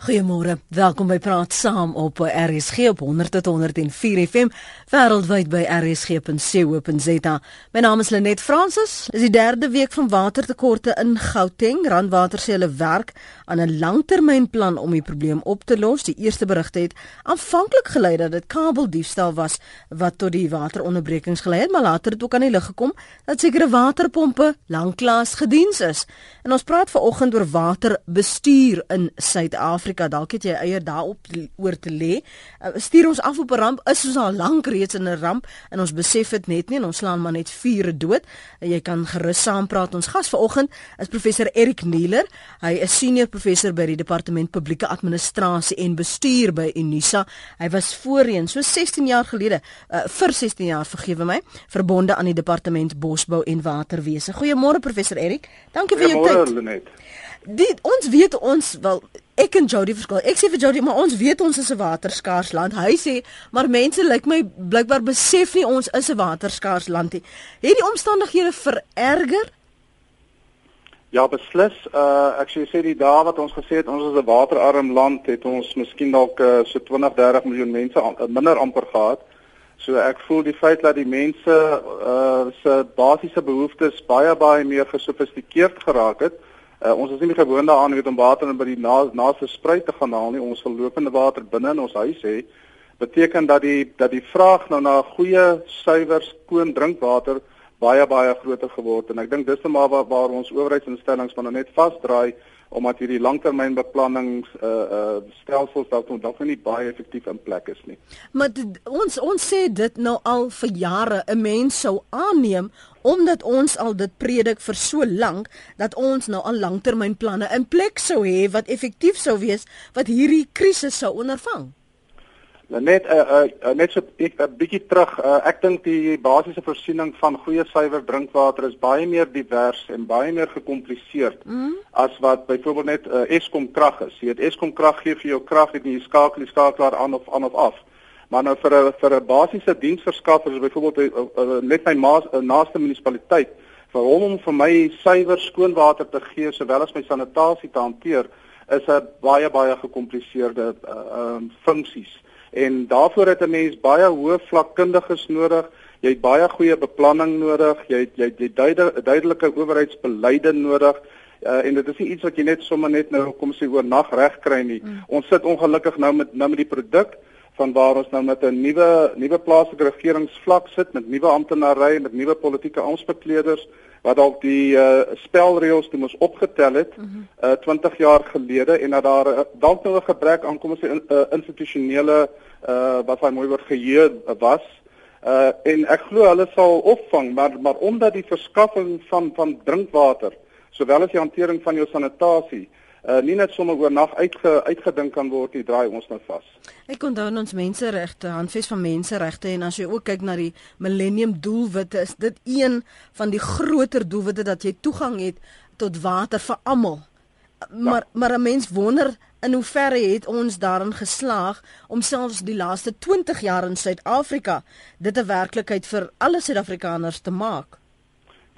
Goeiemôre. Welkom by Praat Saam op RSG op 100.104 FM wêreldwyd by rsg.co.za. My naam is Lenet Fransis. Dis die derde week van watertekorte in Gauteng. Randwater sê hulle werk aan 'n langtermynplan om die probleem op te los. Die eerste berigte het aanvanklik gelei dat dit kabeldiefstal was wat tot die wateronderbrekings gelei het, maar later het ook aan die lig gekom dat sekere waterpompe lanklaas gediens is. En ons praat vanoggend oor waterbestuur in Suid-Afrika. Suid-Afrika, dalk het jy eier daarop oor te lê. Uh, stuur ons af op 'n ramp, is ons al lank reeds in 'n ramp en ons besef dit net nie en ons slaan maar net vure dood. Uh, jy kan gerus saampraat. Ons gas vanoggend is professor Erik Nieler. Hy is senior professor by die Departement Publieke Administrasie en Bestuur by Unisa. Hy was voorheen so 16 jaar gelede, uh, vir 16 jaar vergewe my, verbonde aan die Departement Bosbou en Waterwese. Goeiemôre professor Erik. Dankie vir jou tyd. Goeiemôre. Dit ons weet ons wel ek en Jody verskil. Ek sê vir Jody, maar ons weet ons is 'n waterskaars land. Hy sê, maar mense lyk like my blykbaar besef nie ons is 'n waterskaars land nie. Het die omstandighede vererger? Ja, beslis. Uh ek sê sê die dae wat ons gesê het ons is 'n waterarm land, het ons miskien dalk uh, so 20, 30 miljoen mense an, uh, minder amper gehad. So ek voel die feit dat die mense uh se basiese behoeftes baie baie meer gesofistikeerd geraak het. Uh, ons is nie gewoond daaraan om water by die na, naaste spruit te gaan haal nie. Ons wil lopende water binne in ons huis hê. Beteken dat die dat die vraag nou na goeie, suiwer, skoon drinkwater baie baie groter geword en ek dink dis net maar waar, waar ons owerheidsinstellings van nou net vasdraai omdat hierdie langtermynbeplannings uh uh stelsels dalk nog dalk nie baie effektief in plek is nie. Maar dit, ons ons sê dit nou al vir jare 'n mens sou aanneem omdat ons al dit predik vir so lank dat ons nou al langtermynplanne in plek sou hê wat effektief sou wees wat hierdie krisis sou ondervang. Net 'n uh, uh, net so 'n bietjie terug. Uh, ek dink die basiese voorsiening van goeie suiwer drinkwater is baie meer divers en baie meer gekompliseerd mm. as wat byvoorbeeld net uh, Eskom krag is. Jy weet Eskom krag gee vir jou krag en jy skakel die skakelaar aan of aan of af. Maar nou vir 'n vir 'n basiese diensverskaffer is byvoorbeeld uh, uh, net my maas, uh, naaste munisipaliteit vir hom om vir my suiwer skoon water te gee sowel as my sanitasie te hanteer is 'n baie baie gekompliseerde uh, um, funksies en daarvoor het 'n mens baie hoë vlakkundiges nodig. Jy het baie goeie beplanning nodig. Jy het jy het duidelike duidelike owerheidsbeleide nodig. Uh, en dit is nie iets wat jy net sommer net nou kom sê oor nag reg kry nie. Mm. Ons sit ongelukkig nou met nou met die produk van waar ons nou met 'n nuwe nuwe plaaslike regeringsvlak sit met nuwe amptenare met nuwe politieke aanspreekleders wat dalk die uh, spelreëls toe mos opgetel het mm -hmm. uh, 20 jaar gelede en dat daar uh, dalk nou 'n gebrek aan kom ons sê in, uh, institusionele uh, wat hy mooi word geheer was uh, en ek glo hulle sal opvang maar maar omdat die verskaffing van van drinkwater sowel as die hantering van jou sanitasie uh, nie net sommer oornag uitge, uitgedink kan word nie, draai ons nou vas. Ek onthou ons menseregte, handves van menseregte en as jy ook kyk na die millennium doelwitte, is dit een van die groter doelwitte dat jy toegang het tot water vir almal. Maar ja. maar 'n mens wonder in hoeverre het ons daarin geslaag om selfs die laaste 20 jaar in Suid-Afrika dit 'n werklikheid vir alle Suid-Afrikaners te maak.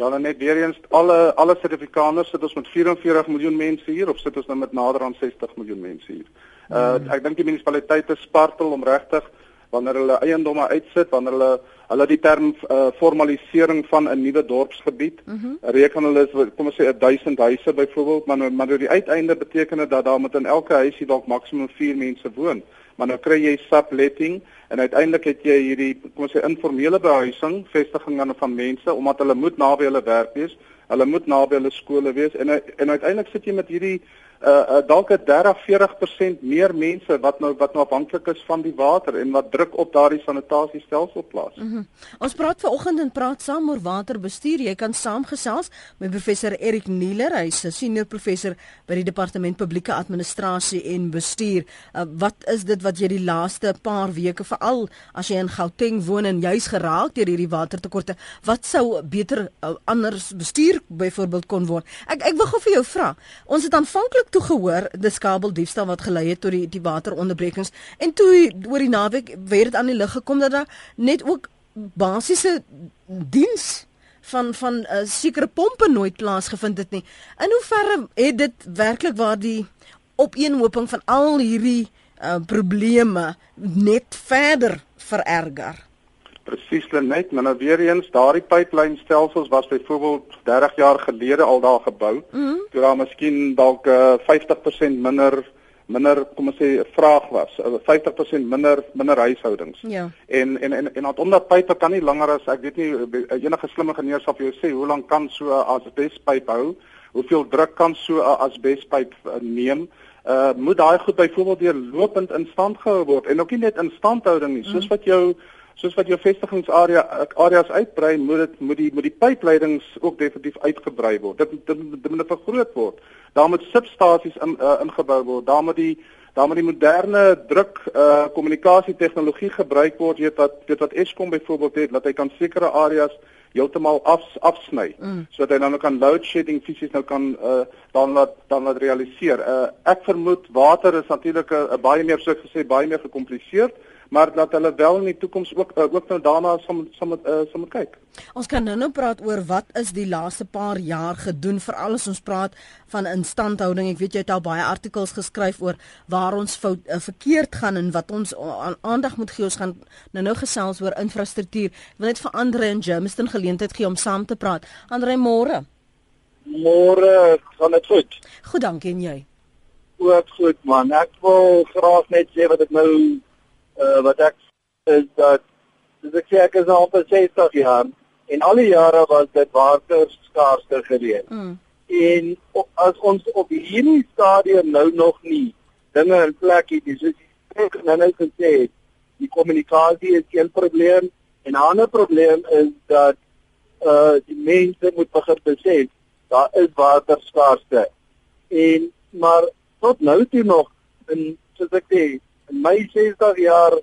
Ja, dan net weer eens alle alle Suid-Afrikaners sit ons met 44 miljoen mense hier of sit ons nou met nader aan 60 miljoen mense hier. Uh mm. ek dink die munisipaliteite spartel om regtig wanneer hulle eiendomme uitsit, wanneer hulle hulle die term uh, formalisering van 'n nuwe dorpsgebied mm -hmm. reken hulle kom ons sê 1000 huise byvoorbeeld, maar nou maar nou die uiteinde beteken dit dat daar met in elke huisie dalk maksimum 4 mense woon maar nou kry jy subletting en uiteindelik het jy hierdie kom ons sê informele behuising, vestiging aan van mense omdat hulle moet naby hulle werk wees, hulle moet naby hulle skole wees en en uiteindelik sit jy met hierdie uh, uh dalk 'n 30 40% meer mense wat nou wat nou afhanklik is van die water en wat druk op daardie sanitasiestelsel plaas. Mm -hmm. Ons praat vanoggend en praat saam oor waterbestuur. Jy kan saamgesels met professor Erik Nieler, hy's 'n senior professor by die Departement Publieke Administrasie en Bestuur. Uh, wat is dit wat jy die laaste paar weke veral as jy in Gauteng woon en jy's geraak deur hierdie watertekorte, wat sou beter uh, anders bestuur byvoorbeeld kon word? Ek ek wil gou vir jou vra. Ons het aanvanklik toe gehoor dis kabeldiefstal wat gelei het tot die die wateronderbrekings en toe oor die naweek weer dit aan die lig gekom dat daar net ook basiese diens van van 'n uh, sekere pompe nooit plaasgevind het nie. In hoeverre het dit werklik waar die opeenhoping van al hierdie uh, probleme net verder vererger. Presies net, maar nou weer eens, daardie pyplynstelsels was byvoorbeeld 30 jaar gelede al daar gebou. Mm -hmm. Toe daar miskien dalk uh, 50% minder minder kom ons sê vraag was, 50% minder minder huishoudings. Ja. En en en en omdat pype kan nie langer as ek weet nie enige slimme geneer sal vir jou sê hoe lank kan so 'n asbespyp hou? Hoeveel druk kan so 'n asbespyp uh, neem? Uh moet daai goed byvoorbeeld weer lopend in stand gehou word en ook nie net in standhouding nie, soos mm. wat jou soos wat jou vestigingsarea areas uitbrei, moet dit moet die moet die pypleidings ook definitief uitgebrei word. Dit dit, dit moet vergroot word. Daar moet substasies in uh, ingebou word. Daar moet die daar moet die moderne druk uh kommunikasie tegnologie gebruik word, weet wat weet wat Eskom byvoorbeeld het, dat hy kan sekere areas heeltemal af afsny mm. sodat hy dan kan load shedding fisies nou kan uh dan laat dan laat realiseer. Uh ek vermoed water is natuurlik 'n baie meer soos gesê baie meer gekompliseerd maar dat hulle wel in die toekoms ook uh, ook nou daarna sal sal uh, sal kyk. Ons kan nou nou praat oor wat is die laaste paar jaar gedoen veral as ons praat van instandhouding. Ek weet jy het al baie artikels geskryf oor waar ons fout uh, verkeerd gaan en wat ons aan aandag moet gee. Ons gaan nou nou gesels oor infrastruktuur. Ek wil net vir Andre en Jameson geleentheid gee om saam te praat. Andre môre. Môre gaan dit goed. Goed, dankie en jy. Goed, goed man. Ek wil graag net sê wat ek nou uh, wat ek is dat dis ek sê ek is al vir 60 jaar en al die jare was dit water skaarste geweest. Mm. En as ons op hierdie stadium nou nog nie dinge in plek het, dis ek nou net gesê die kommunikasie is 'n probleem en 'n ander probleem is dat uh die mense moet begin besef daar is water skaarste. En maar tot nou toe nog in soos ek sê in my 60 jaar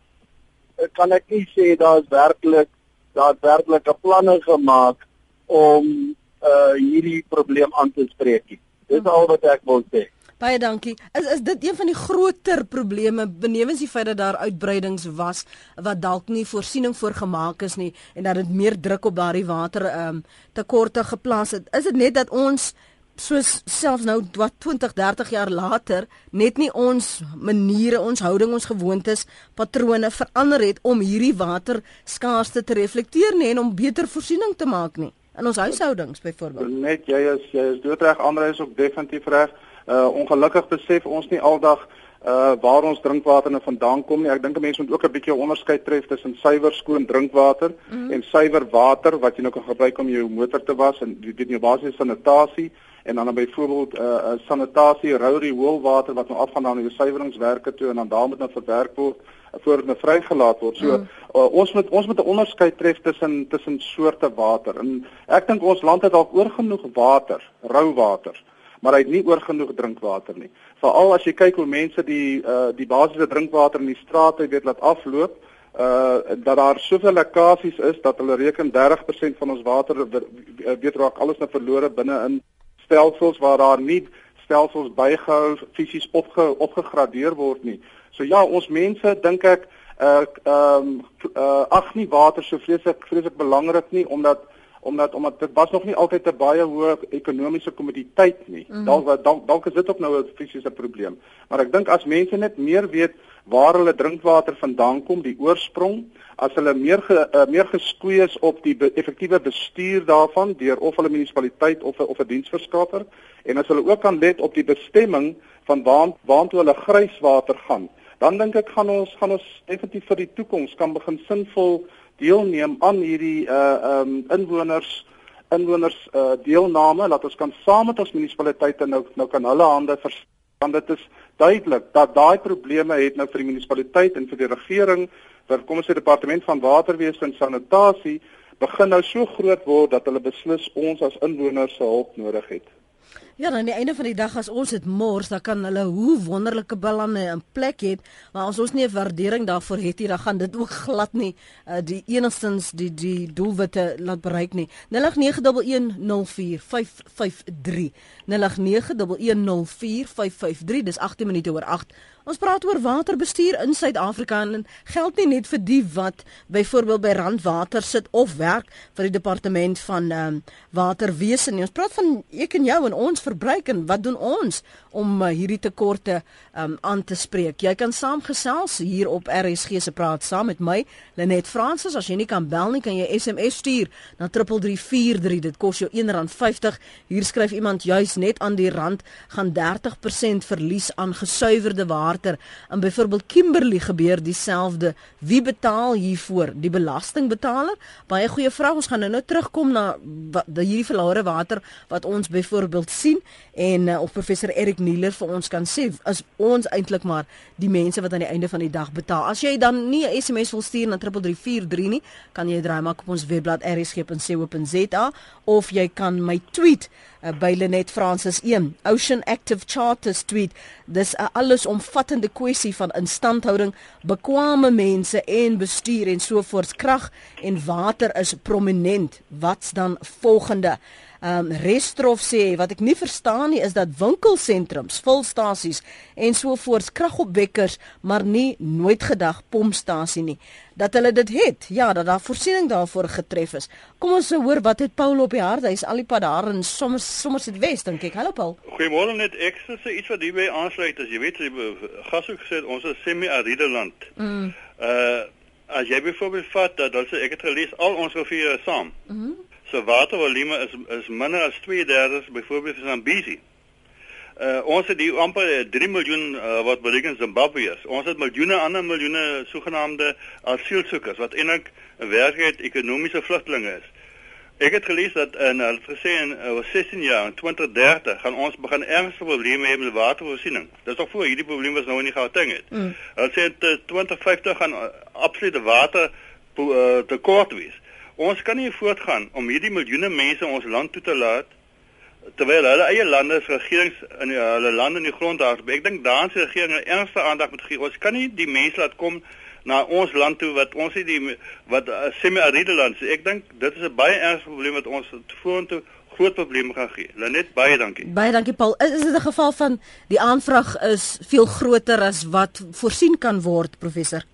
eh, kan ek nie sê daar's werklik daar's werklike planne gemaak om uh hierdie probleem aan te spreek nie. Dis al wat ek wil sê. Baie dankie. Is is dit een van die groter probleme benewens die feit dat daar uitbreidings was wat dalk nie voorsiening voorgemaak is nie en dat dit meer druk op daardie water ehm um, tekorte geplaas het. Is dit net dat ons soos selfs nou wat 20, 30 jaar later net nie ons maniere, ons houding, ons gewoontes, patrone verander het om hierdie water skaarsste te reflekteer nie en om beter voorsiening te maak nie in ons huishoudings byvoorbeeld. Net jy is jy is doodreg, ander is ook definitief reg. Uh ongelukkig besef ons nie aldag uh waar ons drinkwater nou vandaan kom nie. Ek dink 'n mens moet ook 'n bietjie onderskei tref tussen suiwer skoon drinkwater mm -hmm. en suiwer water wat jy nou kan gebruik om jou motor te was en dit jou basiese sanitasie en dan byvoorbeeld 'n uh, uh, sanitasie rowdy woolwater wat nou afgaan na die suiweringswerke toe en dan daar moet nou verwerk word uh, voor dit nou vrygelaat word. So mm. uh, ons moet ons moet 'n onderskeid tref tussen tussen soorte water. En ek dink ons land het dalk oor genoeg water, rou water, maar hy het nie oor genoeg drinkwater nie. Veral as jy kyk hoe mense die uh, die basiese drinkwater in die strate weet laat afloop uh dat daar soveel lekkasies is dat hulle reken 30% van ons water weet raak alles nou verlore binne in stelsels waar daar nie stelsels bygehou fisies opge, opgegradeer word nie. So ja, ons mense dink ek uh ehm uh, ag nie water so vreeslik vreeslik belangrik nie omdat omdat omdat dit was nog nie altyd 'n baie hoë ekonomiese kommoditeit nie. Mm. Dalk dalk dalk is dit ook nou 'n fisiese probleem. Maar ek dink as mense net meer weet waar hulle drinkwater vandaan kom, die oorsprong, as hulle meer ge, uh, meer geskoei is op die be, effektiewe bestuur daarvan deur of hulle munisipaliteit of of 'n diensverskaffer en as hulle ook kan let op die bestemming van waar waartoe hulle grijswater gaan, dan dink ek gaan ons gaan ons definitief vir die toekoms kan begin sinvol deelneem aan hierdie uh um inwoners inwoners uh deelname laat ons kan saam met ons munisipaliteite nou nou kan hulle hande verstaan dit is duidelik dat daai probleme het nou vir die munisipaliteit en vir die regering vir kom ons sê departement van waterwese en sanitasie begin nou so groot word dat hulle beslis ons as inwoners se hulp nodig het Ja, aan die einde van die dag as ons dit mors, dan kan hulle hoe wonderlike ballande in plek het, maar as ons nie 'n waardering daarvoor het nie, dan gaan dit ook glad nie uh, die enigstens die die doelwitte laat bereik nie. 0891104553. 0891104553. Dis 18 minute oor 8. Ons praat oor waterbestuur in Suid-Afrika en geld nie net vir die wat byvoorbeeld by Randwater sit of werk vir die departement van ehm um, waterwese nie. Ons praat van ek en jou en ons verbruik en wat doen ons om uh, hierdie tekorte um, aan te spreek. Jy kan saamgesels hier op RSG se praat saam met my Lenet Fransis. As jy nie kan bel nie, kan jy SMS stuur na 3343. Dit kos jou R1.50. Hier skryf iemand juis net aan die rand gaan 30% verlies aan gesuiwerde water. In byvoorbeeld Kimberley gebeur dieselfde. Wie betaal hiervoor? Die belastingbetaler? Baie goeie vraag. Ons gaan nou nou terugkom na hierdie verlore water wat ons byvoorbeeld sien en uh, of professor Erik Nieler vir ons kan sê as ons eintlik maar die mense wat aan die einde van die dag betaal. As jy dan nie 'n SMS wil stuur na 3343 nie, kan jy draai maak op ons webblad rsg.co.za of jy kan my tweet uh, by Lenet Francis 1 Ocean Active Charters tweet dis 'n allesomvattende kwessie van instandhouding bekwame mense en bestuur en sovoorts. Krag en water is prominent. Wat's dan volgende Um Restrof sê wat ek nie verstaan nie is dat winkelsentrums, volstasies en so voorts kragopwekkers maar nie nooit gedag pompstasie nie dat hulle dit het. Ja, dat daar voorsiening daarvoor getref is. Kom ons hoor wat het Paul op die hart. Hy's al die pad daar in sommer sommer sit Wes dink ek. Hallo Paul. Goeiemôre net ek sê iets wat hierby aansluit as jy weet gas ook gesê ons is semi-aride land. Mm. Uh as jy byvoorbeeld vat dat ons ek het gelees al ons riviere saam. Mhm. Mm se watervolume is is minder as 2/3 byvoorbeeld van Zambezi. Uh ons het hier amper 3 miljoen uh, wat bereken Zimbabwe is. Ons het miljoene ander miljoene sogenaamde asielsoekers wat eintlik 'n werklikheid ekonomiese vlugtelinge is. Ek het gelees dat in hulle gesê in uh, 16 jaar in 2030 gaan ons begin ernstige probleme hê met watervoorsiening. Dis nog voor hierdie probleem was nou nie Gauteng het. Mm. Hulle sê in uh, 2050 gaan uh, absolute water uh, tekort wees. Ons kan nie voortgaan om hierdie miljoene mense ons land toe te laat terwyl hulle eie lande se regerings in die, hulle lande in die grond daar. Ek dink daans die regering ernstige aandag moet gee. Ons kan nie die mense laat kom na ons land toe wat ons nie die wat uh, semi-aride land is. Ek dink dit is 'n baie ernstige probleem wat ons vorentoe groot probleme gaan gee. Lenet baie dankie. Baie dankie Paul. Is, is dit 'n geval van die aanvraag is veel groter as wat voorsien kan word, professor?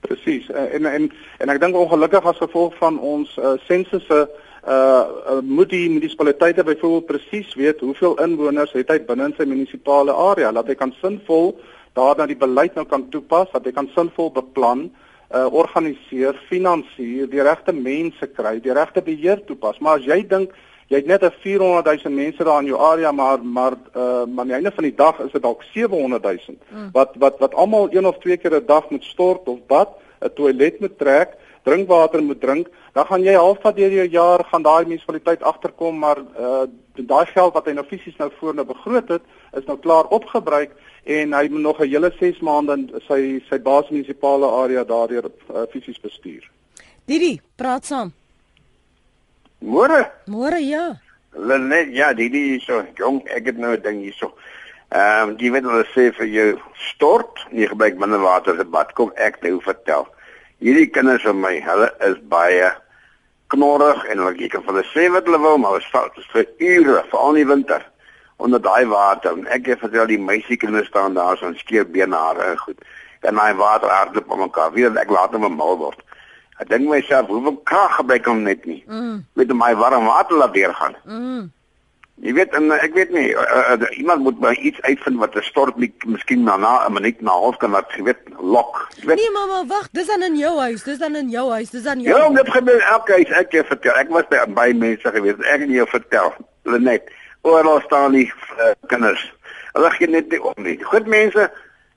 Presies. Uh, en en en ek dink ongelukkig as gevolg van ons uh, sensusse uh, uh moet die munisipaliteite byvoorbeeld presies weet hoeveel inwoners het hy binne in sy munisipale area, dat hy kan sinvol daarna die beleid nou kan toepas, dat hy kan sinvol beplan, uh organiseer, finansier, die regte mense kry, die regte beheer toepas. Maar as jy dink jy het net 'n 400 000 mense daar in jou area maar maar uh maar aan die einde van die dag is dit dalk 700 000 mm. wat wat wat almal een of twee keer 'n dag moet stort of bad, 'n toilet moet trek, drinkwater moet drink, dan gaan jy halfpad deur jou jaar gaan daai munisipaliteit agterkom maar uh daai geld wat hy nou fisies nou voor nou begroot het, is nou klaar opgebruik en hy moet nog 'n hele 6 maande in sy sy baas munisipale area daardeur uh, fisies bestuur. Didi, praat saam. Môre. Môre ja. Lenet, ja, die die is so jong, ek het nou 'n ding hierso. Ehm um, die weet hulle sê vir jou stort, nie gebruik minder water 'n bad. Kom ek nou vertel. Hierdie kinders van my, hulle is baie knorrig en hulle kyk of hulle sê wat hulle wil, maar hulle val vir ure, veral in die winter onder daai water. En ek het vertel die meisiekinders staan daar so 'n skeer benare en goed. En daai water hardloop om mekaar. Wie ek laat hom mal word. Ek dink myself, hoeveel krag gebruik hom net nie. Mm. Met my warm water laat deurgaan. Mm. Jy weet en ek weet nie uh, uh, iemand moet maar iets uitvind wat 'n stort nie miskien na na 'n minuut na half kan laat geweet lok. Weet, nee mamma, wag, dis dan in jou huis, dis dan in jou huis, dis dan jou. Ja, dit gebeur elke huis, ek het vertel. Ek was by baie mense gewees. Ek het jou vertel. Hulle net oral staan die uh, kinders. Hulle gee net nie om nie. Goed mense,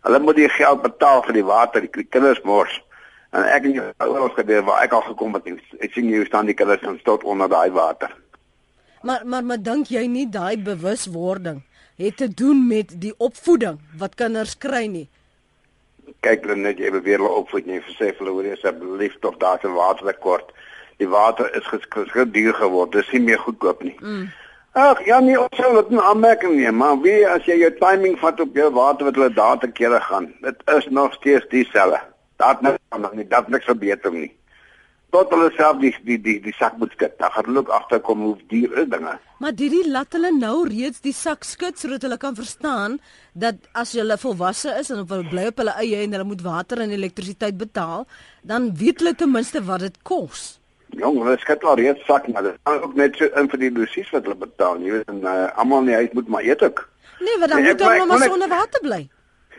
hulle moet die geld betaal vir die water, die kinders mors. En ek en ouers gebeur waar ek al gekom het, ek sien jy staan die kinders en stot onder daai water. Maar maar maar dink jy nie daai bewuswording het te doen met die opvoeding wat kinders kry nie? Kyk dan net jy beweer hulle opvoed nie vir sê hulle hoor jy asseblief tog daar se watertekort. Die water is geskryf duur geword. Dis nie meer goedkoop nie. Mm. Ag, ja nee, ons sal dit nou aanmerking neem, maar wie as jy jou timing vat op jou water wat hulle daar te kere gaan. Dit is nog steeds dieselfde. Dat net nog nie dat niks verbeter nie. tot hulle self die die die, die sak moet skud. Dan gaan hulle ook agterkom hoe duur is dinge. Maar dit laat hulle nou reeds die sak skud sodat hulle kan verstaan dat as hulle volwasse is en hulle bly op hulle eie en hulle moet water en elektrisiteit betaal, dan weet hulle ten minste wat dit kos. Jong, hulle skud al reeds sak, maar dit is ook net so in vir die dosies wat hulle betaal. Jy weet, en uh, almal in die huis moet maar eet ook. Nee, want dan nee, moet hulle maar sonder water bly.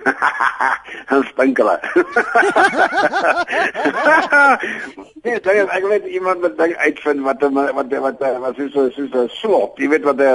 Hulle spinkele. nee, dit is ek weet iemand wat ding uitvind wat wat wat wat wat is so so so slop. Jy weet wat die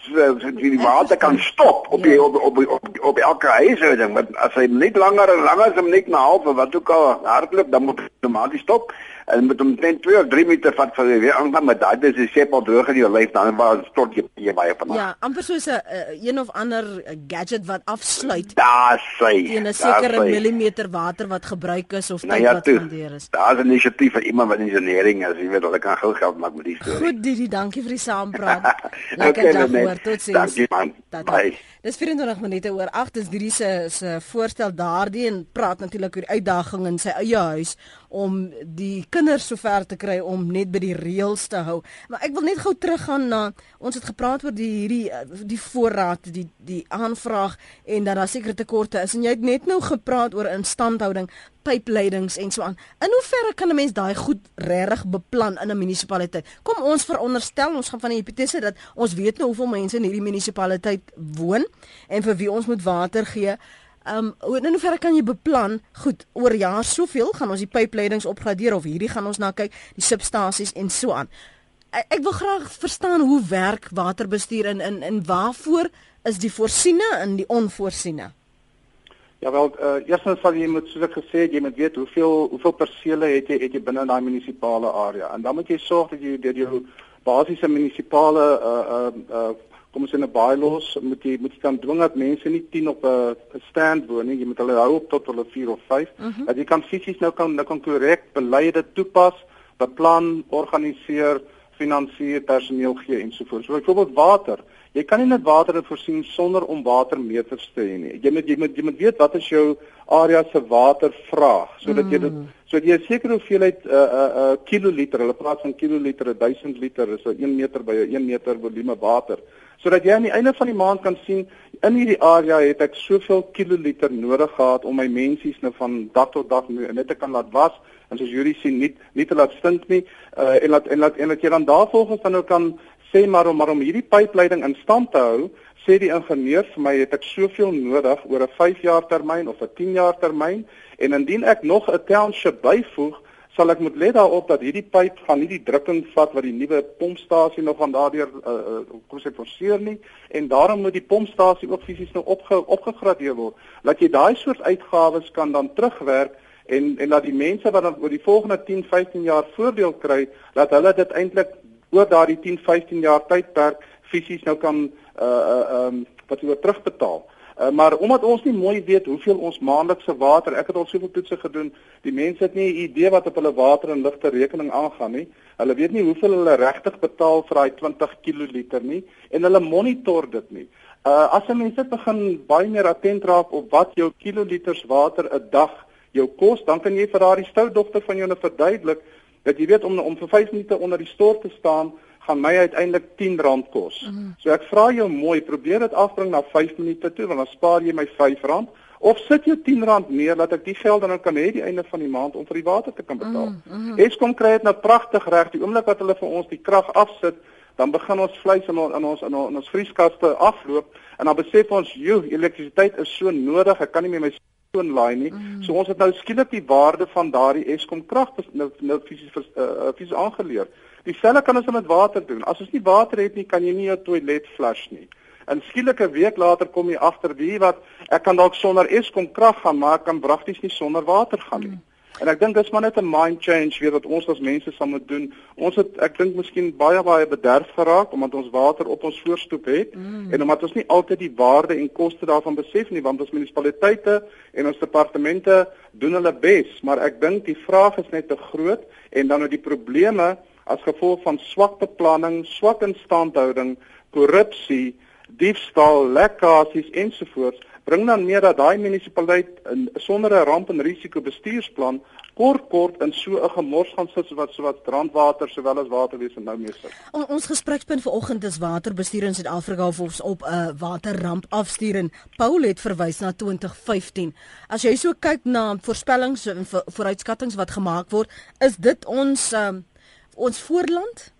so die water kan stop op die op op op, op elke huishouding. Want as hy net langer en langer as hom net na half wat ook al hardloop, dan moet outomaties stop en met omtrent 2 of 3 meter vat vir weer aangaan met daai dis die sepel droog in jou lyf dan waar stort jy jy baie van. Ja, amper soos 'n uh, een of ander gadget wat afsluit. Daar sê. In 'n sekere millimeter water wat gebruik is of nou tyd ja, wat spandeer is. Daar's 'n inisiatief vir iemand wat engineering is, jy weet hulle kan gou geld maak met die storie. Goed Didi, dankie vir die saampraat. Lekker okay, dag hoor. Totsiens. Dankie man. Bye. Dis 24 minute oor 8 is Didi se se voorstel daardie en praat natuurlik oor die uitdaging in sy eie huis om die kinders sover te kry om net by die reëls te hou. Maar ek wil net gou teruggaan na ons het gepraat oor die hierdie eh, die voorraad, die die aanvraag en dat daar sekere tekorte is. En jy het net nou gepraat oor instandhouding, pypleidings en so aan. In hoeverre kan 'n mens daai goed regtig beplan in 'n munisipaliteit? Kom ons veronderstel ons gaan van die hipotese dat ons weet nou hoeveel mense in hierdie munisipaliteit woon en vir wie ons moet water gee. Ehm um, in hoeverre kan jy beplan? Goed, oor jaar soveel gaan ons die pypleidings opgradeer of hierdie gaan ons na kyk, die substasies en so aan. Ek, ek wil graag verstaan hoe werk waterbestuur en in in waarvoor is die voorsiene en die onvoorsiene? Ja wel, uh, eerstens sal jy moet soos ek gesê het, jy moet weet hoeveel hoeveel persele het jy het jy binne daai munisipale area en dan moet jy sorg dat jy deur jou basiese munisipale uh uh uh kom ons in 'n bylaws moet jy moet jy kan dwing dat mense nie 10 op 'n stand woon nie. Jy moet hulle hou op tot hulle 4 of 5. Uh -huh. Dat jy kan fisies nou kan nou kan korrek beleide toepas, beplan, organiseer, finansier, personeel gee en so voort. So byvoorbeeld water. Jy kan nie net water voorsien sonder om watermeters te hê nie. Jy moet jy moet jy moet weet wat is jou area se watervraag sodat jy dit mm. sodat jy 'n sekere hoeveelheid uh uh uh kiloliter, hulle praat van kiloliter, 1000 liter is 'n 1 meter by 'n 1 meter volume water sodat jy aan die einde van die maand kan sien in hierdie area het ek soveel kiloliter nodig gehad om my mensies nou van dag tot dag net te kan laat was en soos julle sien nie nie te laat stink nie uh, en laat en laat en dat jy dan daarvolgens dan nou kan sê maar om maar om hierdie pypleiding in stand te hou sê die ingenieur vir my het ek soveel nodig oor 'n 5 jaar termyn of 'n 10 jaar termyn? En indien ek nog 'n township byvoeg sal ek moet let daarop dat hierdie pyp gaan nie die drukking vat wat die nuwe pompstasie nog van daardeur uh, uh, kom sê forceer nie. En daarom moet die pompstasie ook fisies nou opge, opgegradeer word. Dat jy daai soort uitgawes kan dan terugwerk en en dat die mense wat dan oor die volgende 10 15 jaar voordeel kry dat hulle dit eintlik oor daardie 10 15 jaar tydperk fisies nou kan uh uh um wat hulle terugbetaal. Uh, maar omdat ons nie mooi weet hoeveel ons maandelikse water, ek het al soveel toetse gedoen, die mense het nie 'n idee wat op hulle water en ligte rekening aangaan nie. Hulle weet nie hoeveel hulle regtig betaal vir daai 20 kiloliter nie en hulle monitor dit nie. Uh as 'n mens dit begin baie meer attent raak op wat jou kiloliters water 'n dag jou kos, dan kan jy vir daardie stout dogter van jou nou verduidelik dat jy weet om om vir 5 minute onder die stort te staan gaan my uiteindelik R10 kos. Mm. So ek vra jou mooi, probeer dit afbring na 5 minute toe want dan spaar jy my R5 of sit jy R10 neer dat ek die geld dan kan hê die einde van die maand om vir die water te kan betaal. Mm -hmm. Eskom kry dit nou pragtig reg die oomblik wat hulle vir ons die krag afsit, dan begin ons vleis in ons in ons in ons, in ons vrieskaste afloop en dan besef ons, "Joe, elektrisiteit is so nodig, ek kan nie meer my skoon laai nie." Mm. So ons het nou skielik die waarde van daardie Eskom krag nou nou fisies uh, fisies aangeleer. Dieselfde kan ons met water doen. As ons nie water het nie, kan jy nie jou toilet flush nie. En skielik 'n week later kom jy agter wie wat ek kan dalk sonder Eskom krag gaan, maar ek kan pragties nie sonder water gaan nie. Hmm. En ek dink dis maar net 'n mind change weer wat ons as mense sal moet doen. Ons het ek dink miskien baie baie bederf geraak omdat ons water op ons voorstoep het mm. en omdat ons nie altyd die waarde en koste daarvan besef nie want ons munisipaliteite en ons departemente doen hulle bes, maar ek dink die vraag is net te groot en dan nou die probleme as gevolg van swak beplanning, swak instandhouding, korrupsie, diefstal, lekkasies ensovoorts bring dan meer dat daai munisipaliteit sonder 'n ramp en risiko bestuursplan kort kort in so 'n gemors gaan sit wat so wat brandwater sowel as waterwese nou mee sit. On, ons gesprekspunt vanoggend is waterbestuur in Suid-Afrika of ons op 'n uh, waterramp afstuur en Paul het verwys na 2015. As jy so kyk na voorspellings en vooruitskattinge wat gemaak word, is dit ons um, ons voorland?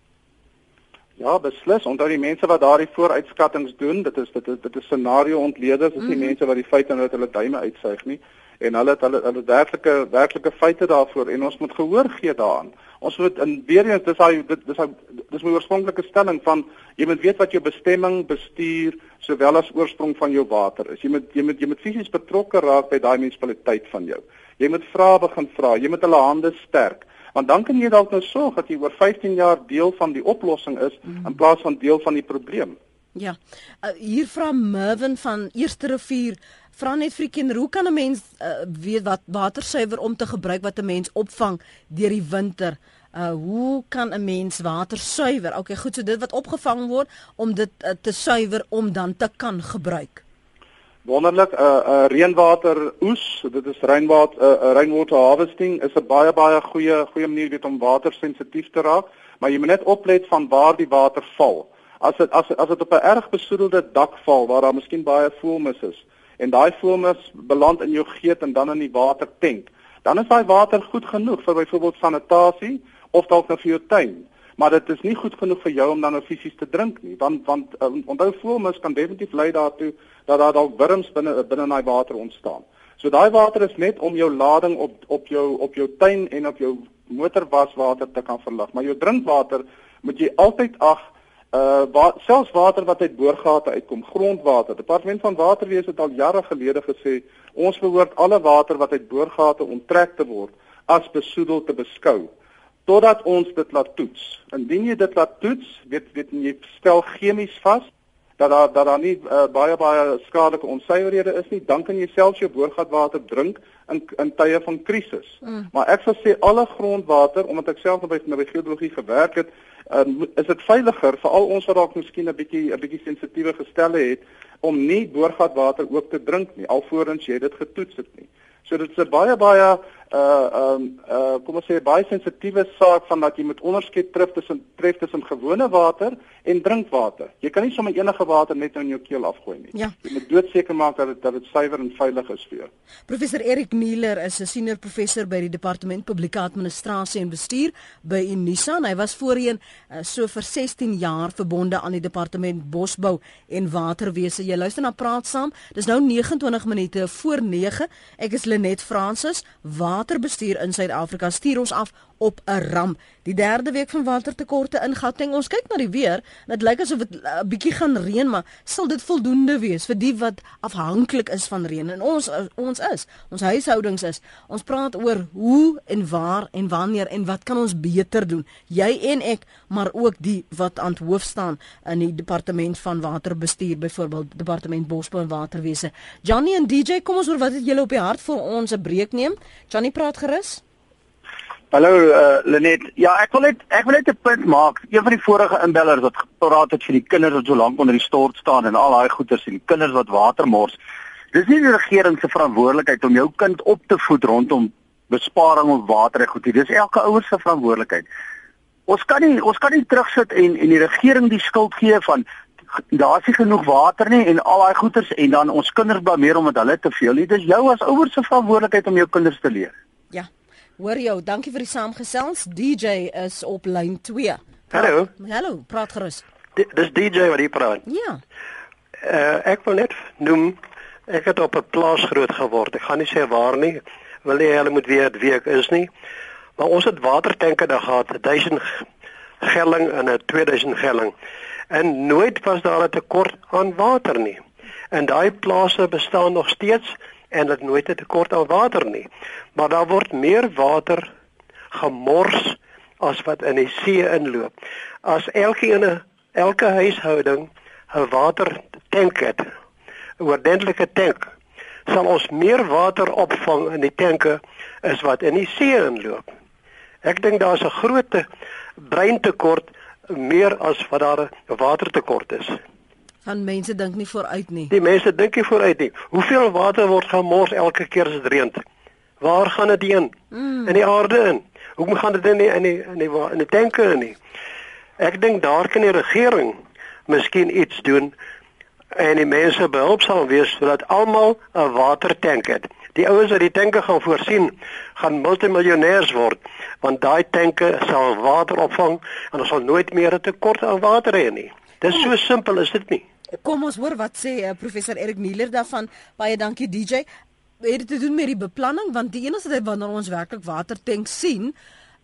Ja, beslis. Onthou die mense wat daardie vooruitskattinge doen, dit is dit is dit is scenario ontleeders, dis nie mm -hmm. mense wat die feite nou uit hulle duime uitsuig nie en hulle het hulle hulle werklike werklike feite daarvoor en ons moet gehoor gee daaraan. Ons moet in weer eens dis hy dit dis hy dis my oorspronklike stelling van jy moet weet wat jou bestemming, bestuur sowel as oorsprong van jou water is. Jy moet jy moet jy moet fisies betrokke raak by daai munisipaliteit van jou. Jy moet vra begin vra. Jy moet hulle hande sterk. Want dan kan jy dalk nou sorg dat jy oor 15 jaar deel van die oplossing is mm. in plaas van deel van die probleem. Ja. Uh, hier vra Mervin van Eerste Rivier vra net vir kinders hoe kan 'n mens uh, weet wat watersuiwer om te gebruik wat 'n mens opvang deur die winter? Uh hoe kan 'n mens water suiwer? Okay, goed, so dit wat opgevang word om dit uh, te suiwer om dan te kan gebruik. Wonderlik, 'n uh, uh, reënwater oes, dit is rainwater uh, rainwater harvesting is 'n baie baie goeie goeie manier weet om water sensitief te raak, maar jy moet net oplet van waar die water val. As dit as as dit op 'n erg besoedelde dak val waar daar miskien baie voelmis is, en daai foamus beland in jou geet en dan in die watertank, dan is daai water goed genoeg vir byvoorbeeld sanitasie of dalk vir jou tuin. Maar dit is nie goed genoeg vir jou om dan nou fisies te drink nie, want want um, onthou foamus kan definitief lei daartoe dat daar dalk wurms binne binne in daai water ontstaan. So daai water is net om jou lading op op jou op jou tuin en op jou motorwaswater te kan verlig, maar jou drinkwater moet jy altyd ag uh wa selfs water wat uit boorgate uitkom, grondwater. Departement van Waterwese het al jare gelede gesê ons behoort alle water wat uit boorgate onttrek te word as besoedel te beskou totdat ons dit laat toets. Indien jy dit laat toets, weet weet jy stel chemies vas dat daar dat daar nie uh, baie baie skadelike onsuiverhede is nie, dan kan jy selfs jou boorgatwater drink in in tye van krisis. Mm. Maar ek sal sê alle grondwater omdat ek self by by geologie gewerk het, um, is dit veiliger vir al ons wat dalk miskien 'n bietjie 'n bietjie sensitiewe gestelle het om nie boorgatwater ook te drink nie alvorens jy dit getoets het nie. So dit is 'n baie baie uh um uh kom ons sê baie sensitiewe saak van dat jy moet onderskei tref tussen tref tussen gewone water en drinkwater. Jy kan nie sommer enige water net in jou keel afgooi nie. Ja. Jy moet doodseker maak dat dit dat dit suiwer en veilig is vir jou. Professor Erik Miller is 'n senior professor by die Departement Publieke Administrasie en Bestuur by Unisa. Hy was voorheen uh, so vir 16 jaar verbonde aan die Departement Bosbou en Waterwese. Jy luister na Praat Saam. Dis nou 29 minute voor 9. Ek is Lenet Fransis. Waar waterbestuur in Suid-Afrika stuur ons af op 'n ramp. Die derde week van watertekorte in Gauteng. Ons kyk na die weer. Dit lyk asof dit 'n uh, bietjie gaan reën, maar sal dit voldoende wees vir die wat afhanklik is van reën? En ons uh, ons is, ons huishoudings is. Ons praat oor hoe en waar en wanneer en wat kan ons beter doen? Jy en ek, maar ook die wat aan hoof staan in die departement van waterbestuur, byvoorbeeld departement bosbou en waterwese. Johnny en DJ, kom ons hoor wat het julle op die hart vir ons 'n breek neem? Johnny praat gerus. Hallo uh, Lenet. Ja, ek wil net ek wil net 'n punt maak. Een van die vorige inbellers wat gepraat het vir die kinders wat so lank onder die stort staan en al daai goeters en die kinders wat water mors. Dis nie die regering se verantwoordelikheid om jou kind op te voed rondom besparing op water en goed. Dis elke ouer se verantwoordelikheid. Ons kan nie ons kan nie terugsit en en die regering die skuld gee van daar's nie genoeg water nie en al daai goeters en dan ons kinders blameer omdat hulle te veel het. Dis jou as ouer se verantwoordelikheid om jou kinders te leer. Ja. Hoor jou, dankie vir die saamgesels. DJ is op lyn 2. Hallo. Hallo, praat gerus. Dis DJ wat hier praat. Ja. Uh, ek wil net noem ek het op 'n plaas groot geword. Ek gaan nie sê waar nie. Wil nie hulle moet weet wie ek is nie. Maar ons het watertanke daar gehad, 1000 gelling en 'n 2000 gelling. En nooit was daar 'n tekort aan water nie. En daai plase bestaan nog steeds en dit nooit 'n tekort aan water nie. Maar daar word meer water gemors as wat in die see inloop. As elkeen elke huishouding 'n watertank het, 'n ordentlike tank, sal ons meer water opvang in die tanke as wat in die see inloop. Ek dink daar's 'n groot breintekort meer as wat daar 'n watertekort is. Van mense dink nie vooruit nie. Die mense dink nie vooruit nie. Hoeveel water word gemors elke keer as dit reën? Waar gaan dit heen? Mm. In die aarde in. Hoe gaan dit in die, in die in die in die tanke in nie? Ek dink daar kan die regering miskien iets doen en die mense behulpsaam wees sodat almal 'n watertank het. Die ouens wat die tanke gaan voorsien, gaan multimiljonêers word want daai tanke sal water opvang en ons sal nooit meer 'n tekort aan water hê nie. Dis so simpel is dit nie. Kom ons hoor wat sê uh, professor Erik Nieler daarvan. Baie dankie DJ. Het dit te doen met die beplanning want die enigste tyd wanneer ons werklik watertank sien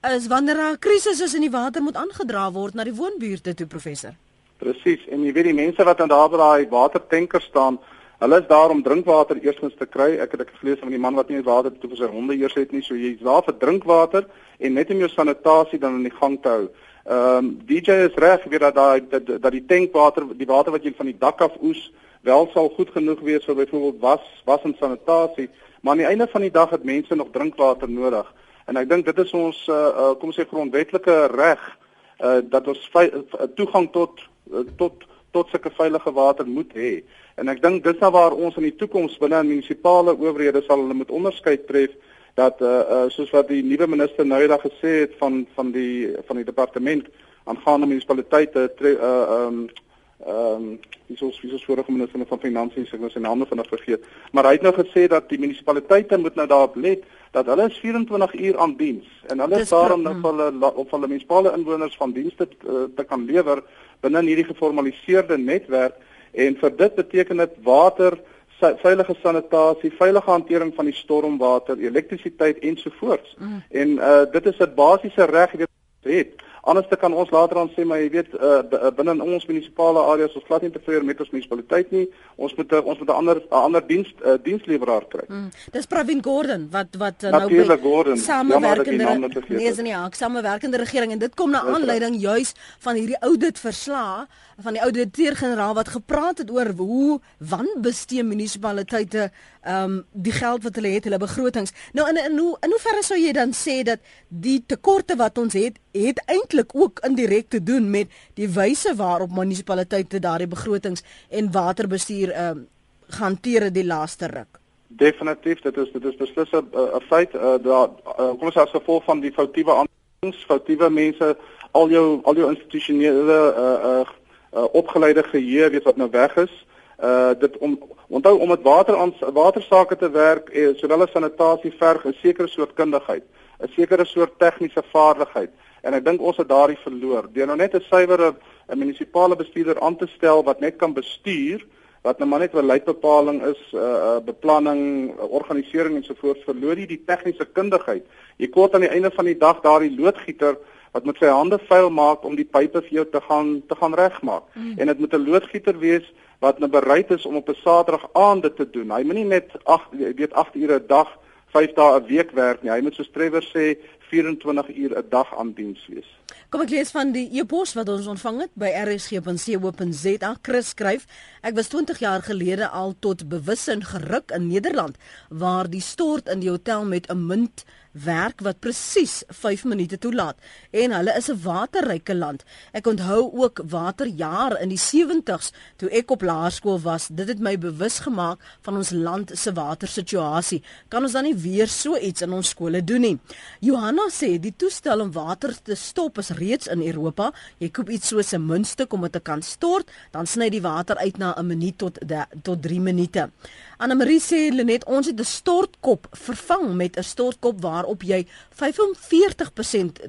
is wanneer 'n krisis is en die water moet aangedra word na die woonbuurte toe professor. Presies. En jy weet die mense wat aan daar daai watertanker staan, hulle is daar om drinkwater eerstens te kry. Ek het ek gelees van die man wat nie water toe vir sy honde eers het nie, so jy's daar vir drinkwater en net om jou sanitasie dan in die gang te hou. Ehm um, DJ is reg, weet dat daai dat, dat die tankwater, die water wat jy van die dak af oes, wel sal goed genoeg wees vir byvoorbeeld was, was en sanitasie, maar aan die einde van die dag het mense nog drinkwater nodig. En ek dink dit is ons uh, uh kom ons sê grondwetlike reg uh dat ons toegang tot Eh, tot tot sulke veilige water moet hê. En ek dink dis nou waar ons in die toekoms binne in munisipale owerhede sal hulle moet onderskeid tref dat uh, uh soos wat die nuwe minister nou eendag gesê het van van die van die departement aangaande munisipaliteite uh um ehm um, dis ons wie is vorige minister van finansies ek was in hande van vergeet maar hy het nou gesê dat die munisipaliteite moet nou daarop let dat hulle is 24 uur aan diens en hulle is daarom nou vir hulle op hulle munisipale inwoners van dienste te, te kan lewer binne hierdie geformaliseerde netwerk en vir dit beteken dit water veilige sanitasie, veilige hantering van die stormwater, elektrisiteit ensovoorts. Mm. En uh dit is 'n basiese reg wat het. Anders kan ons later aan sê maar jy weet uh, binne in ons munisipale areas ons glad nie tevrede met ons munisipaliteit nie. Ons moet ons moet 'n ander 'n ander diens uh, diensleweraar kry. Mm. Dis Pravin Gordon wat wat uh, nou by Gordon. samewerkende nee, is nie ja, samewerkende regering en dit kom na aanleiding juis van hierdie audit verslag van die ouditeur-generaal wat gepraat het oor hoe wanbestee munisipaliteite ehm um, die geld wat hulle het, hulle begrotings. Nou in in hoe in hoeverre sou jy dan sê dat die tekorte wat ons het, het eintlik ook indirek te doen met die wyse waarop munisipaliteite daardie begrotings en waterbestuur ehm um, hanteer die laaste ruk? Definitief, dit is dit is beslis 'n feit uh, daar uh, kom ons as gevolg van die foutiewe aanwysings, foutiewe mense, al jou al jou institusionele uh, uh, uh, opgeleide geheue weet wat nou weg is. Uh dit om onthou om met water aan watersake te werk, eh, sowel as sanitasie verg 'n sekere soort kundigheid, 'n sekere soort tegniese vaardigheid. En ek dink ons het daardie verloor. Deur nou net 'n suiwere 'n munisipale bestuurder aan te stel wat net kan bestuur, wat nou maar net 'n leidbepaling is, uh, beplanning, organisering en so voort, verloor jy die tegniese kundigheid. Jy kort aan die einde van die dag daardie loodgieter wat met sy hande vuil maak om die pype vir jou te gaan te gaan regmaak. Mm. En dit moet 'n loodgieter wees wat nou bereid is om op 'n Saterdag aand dit te doen. Hy moenie net 8 weet 8 ure 'n dag, 5 dae 'n week werk nie. Hy moet soos Trevor sê 24 uur 'n dag aan diens wees. Kom ek lees van die e-pos wat ons ontvang het by rsg.co.za. Chris skryf: Ek was 20 jaar gelede al tot bewussin geruk in Nederland waar die stort in die hotel met 'n munt werk wat presies 5 minute toelaat en hulle is 'n waterryke land. Ek onthou ook waterjaar in die 70s toe ek op laerskool was. Dit het my bewus gemaak van ons land se watersituasie. Kan ons dan nie weer so iets in ons skole doen nie? Johanna sê die toestel om water te stop is reeds in Europa. Jy koop iets soos 'n muntstuk om dit te kan stort, dan sny die water uit na 'n minuut tot de, tot 3 minute. Anna Marie sê Lenet, ons het 'n stortkop vervang met 'n stortkop waarop jy 45%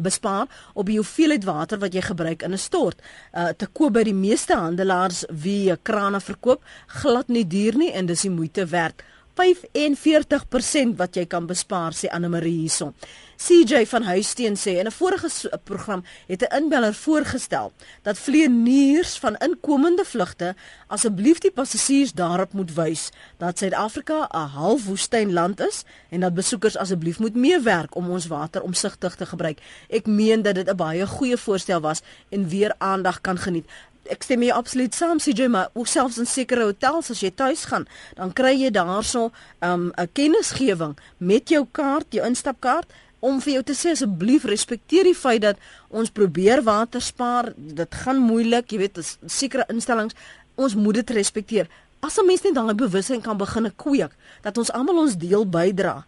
bespaar op die hoeveelheid water wat jy gebruik in 'n stort. Uh te koop by die meeste handelaars wie krane verkoop, glad nie duur nie en dis die moeite werd. 45% wat jy kan bespaar sê Anne Marie hierson. CJ van Huisteen sê in 'n vorige program het 'n inbeller voorgestel dat vlieëniers van inkomende vlugte asseblief die passasiers daarop moet wys dat Suid-Afrika 'n halfwoestynland is en dat besoekers asseblief moet meewerk om ons water omsigtig te gebruik. Ek meen dat dit 'n baie goeie voorstel was en weer aandag kan geniet ek stem mee absoluut saam CJ maar ook selfs in sekere hotels as jy tuis gaan dan kry jy daarso 'n um, 'n kennisgewing met jou kaart jou instapkaart om vir jou te sê asseblief respekteer die feit dat ons probeer water spaar. Dit gaan moeilik, jy weet, sekere instellings, ons moet dit respekteer. As 'n mens net daai bewustheid kan begin kweek dat ons almal ons deel bydra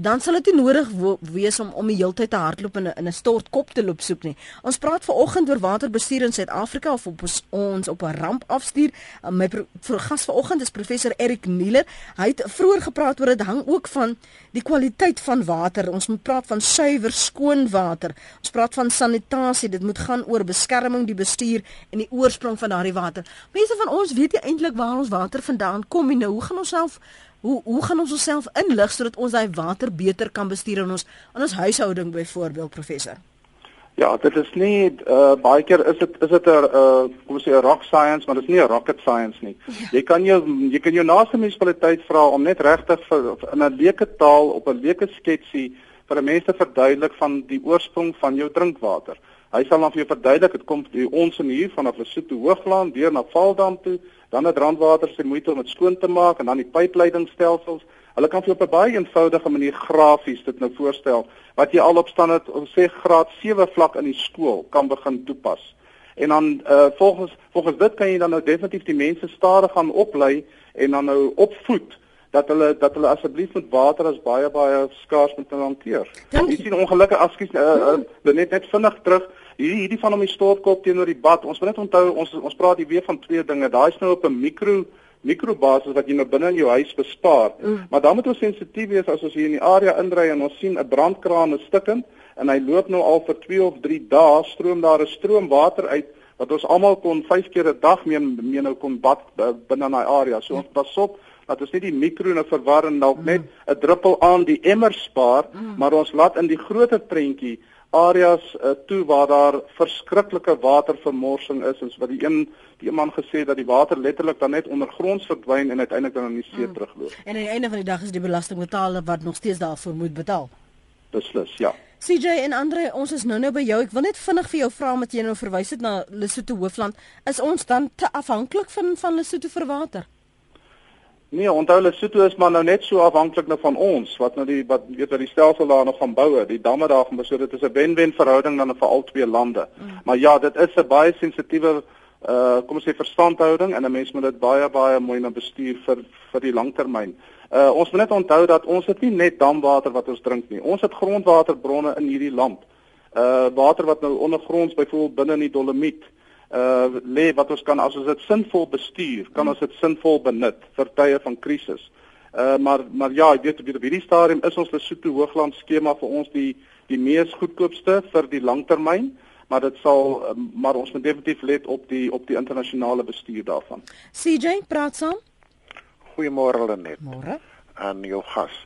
dan sal dit nie nodig wees om om die hele tyd te hardloop in 'n in 'n stortkop te loop soek nie. Ons praat vanoggend oor waterbestuur in Suid-Afrika of op ons, ons op 'n ramp afstuur. Uh, my gas vanoggend is professor Erik Nieler. Hy het vroeër gepraat oor dit hang ook van die kwaliteit van water. Ons moet praat van suiwer, skoon water. Ons praat van sanitasie. Dit moet gaan oor beskerming, die bestuur en die oorsprong van daardie water. Mense van ons weet nie eintlik waar ons water vandaan kom nie. Nou, hoe gaan ons self Hoe hoe gaan ons onsself inlig sodat ons daai water beter kan bestuur in ons in ons huishouding byvoorbeeld professor? Ja, dit is nie uh baie keer is dit is dit 'n uh kom ons sê 'n rock science, maar dit is nie 'n rocket science nie. Ja. Jy kan jou jy kan jou naaste munisipaliteit vra om net regtig vir in 'n leuke taal op 'n leuke sketsie vir 'n mens te verduidelik van die oorsprong van jou drinkwater. Hy sal dan vir jou verduidelik dit kom die ons in hier vanaf Lesotho Hoogland deur na Valdam toe dan het Randwater se moeite om dit skoon te maak en dan die pypleidingstelsels. Hulle kan vir op 'n baie eenvoudige manier grafies dit nou voorstel wat jy al op het om sê graad 7 vlak in die skool kan begin toepas. En dan uh, volgens volgens dit kan jy dan nou definitief die mense stadig gaan oplei en dan nou opvoed dat hulle dat hulle asseblief met water as baie baie skaars moet hanteer. Jy sien ongelukkig askies uh, uh, net net vinnig terug hierdie hierdie van om die stortkop teenoor die bad. Ons moet net onthou ons ons praat hier weer van twee dinge. Daai is nou op 'n mikro mikrobasis wat jy nou binne in jou huis bespaar. Mm. Maar dan moet ons sensitief wees as ons hier in die area indry en ons sien 'n brandkraan is stikkend en hy loop nou al vir 2 of 3 dae stroom daar 'n stroom water uit wat ons almal kon 5 keer 'n dag mee mee nou kon bad binne in daai area. So ons pas op dat ons nie die mikro nou verwar en dalk net 'n druppel aan die emmer spaar, mm. maar ons laat in die groter prentjie areas uh, toe waar daar verskriklike watervermorsing is en wat die een die een man gesê dat die water letterlik dan net ondergronds verdwyn en uiteindelik dan in die see mm. terugloop. En aan die einde van die dag is die belastingbetaler wat nog steeds daarvoor moet betaal. Beslis, ja. CJ en Andre, ons is nou nou by jou. Ek wil net vinnig vir jou vra met jy nou verwys het na Lesotho Hoofland, is ons dan te afhanklik van van Lesotho vir water? Nee, onthou Lesotho is maar nou net so afhanklik nou van ons wat nou die wat weet wat die stelsel daar nog gaan bou, die damme daar gaan bou. So dit is 'n wen-wen verhouding dan vir al twee lande. Mm. Maar ja, dit is 'n baie sensitiewe uh kom ons sê verstandhouding en 'n mens moet dit baie baie mooi na bestuur vir vir die langtermyn. Uh ons moet net onthou dat ons het nie net damwater wat ons drink nie. Ons het grondwaterbronne in hierdie land. Uh water wat nou ondergronds byvoorbeeld binne in die Dolomiet uh uh lê wat ons kan as ons dit sinvol bestuur, kan ons dit sinvol benut vir tye van krisis. Uh maar maar ja, ek weet op hierdie stadium is ons Lesotho Hoogland skema vir ons die die mees goedkoopste vir die langtermyn, maar dit sal uh, maar ons moet definitief let op die op die internasionale bestuur daarvan. CJ praat saam. Goeiemôre Lenet. Môre. Aan jou gas.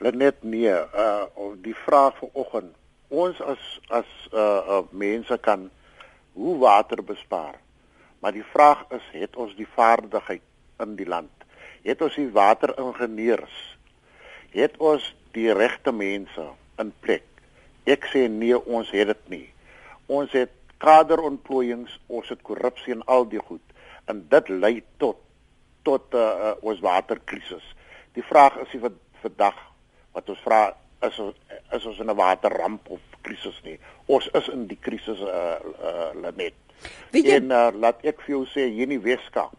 Lenet nee, uh die vraag vanoggend. Ons as as uh, uh mense kan hoe water bespaar. Maar die vraag is, het ons die vaardigheid in die land? Het ons die wateringenieurs? Het ons die regte mense in plek? Ek sê nee, ons het dit nie. Ons het kaderontplooiings, ons het korrupsie en al die goed en dit lei tot tot 'n uh, uh, ons waterkrisis. Die vraag is vir vandag wat ons vra is is ons in 'n waterramp of krisis nie. Ons is in die krisis uh uh net. En uh, laat ek vir jou sê hier in die Weskaap.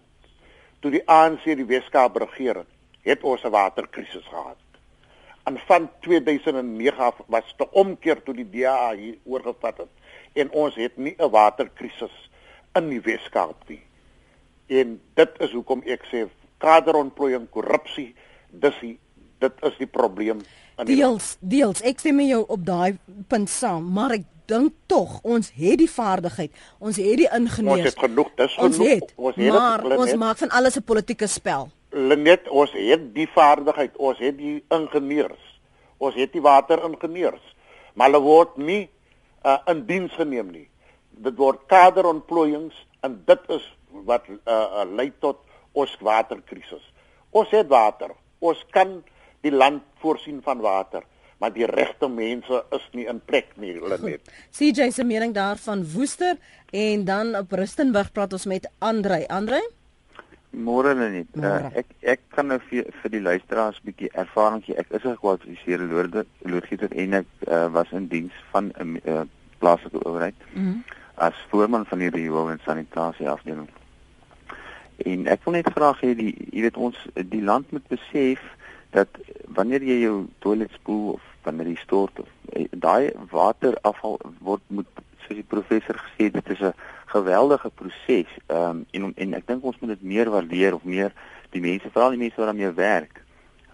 Toe die ANC die Weskaap regeer het, het ons 'n waterkrisis gehad. En van 2009 af was dit 'n omkeer toe die DA hier oorgevat het en ons het nie 'n waterkrisis in die Weskaap nie. En dit is hoekom ek sê kaderontplooiing, korrupsie, dis die, dit is die probleem deels deels. Ek sê met jou op daai punt saam maar ek dink tog ons het die vaardigheid. Ons het die ingenieurs. Ons het genoeg dis genoeg. ons het, ons het maar het, ons maak van alles 'n politieke spel. Lenet ons het die vaardigheid. Ons het die ingenieurs. Ons het die wateringenieurs. Maar hulle word nie uh, in diens geneem nie. Dit word kaderontplooiings en dit is wat uh, uh, lei tot ons waterkrisis. Ons het water. Ons kan die land voorsien van water maar die regte mense is nie in plek nie hulle net. CJ se mening daarvan Woester en dan op Rustenburg praat ons met Andrei. Andrei? Môre net. Uh, ek ek kan nou vir vir die luisteraars 'n bietjie ervaring gee. Ek is 'n gekwalifiseerde loodgieter en ek uh, was in diens van 'n uh, plaaslike owerheid mm -hmm. as voorman van die riool en sanitasie afdeling. En ek wil net graag hê die jy weet ons die land moet besef dat wanneer jy jou toilet spoel of wanneer jy stort of eh, daai waterafval word moet soos die professor gesê dit is 'n geweldige proses. Ehm um, en en ek dink ons moet dit meer waardeer of meer die mense veral die mense wat daarmee werk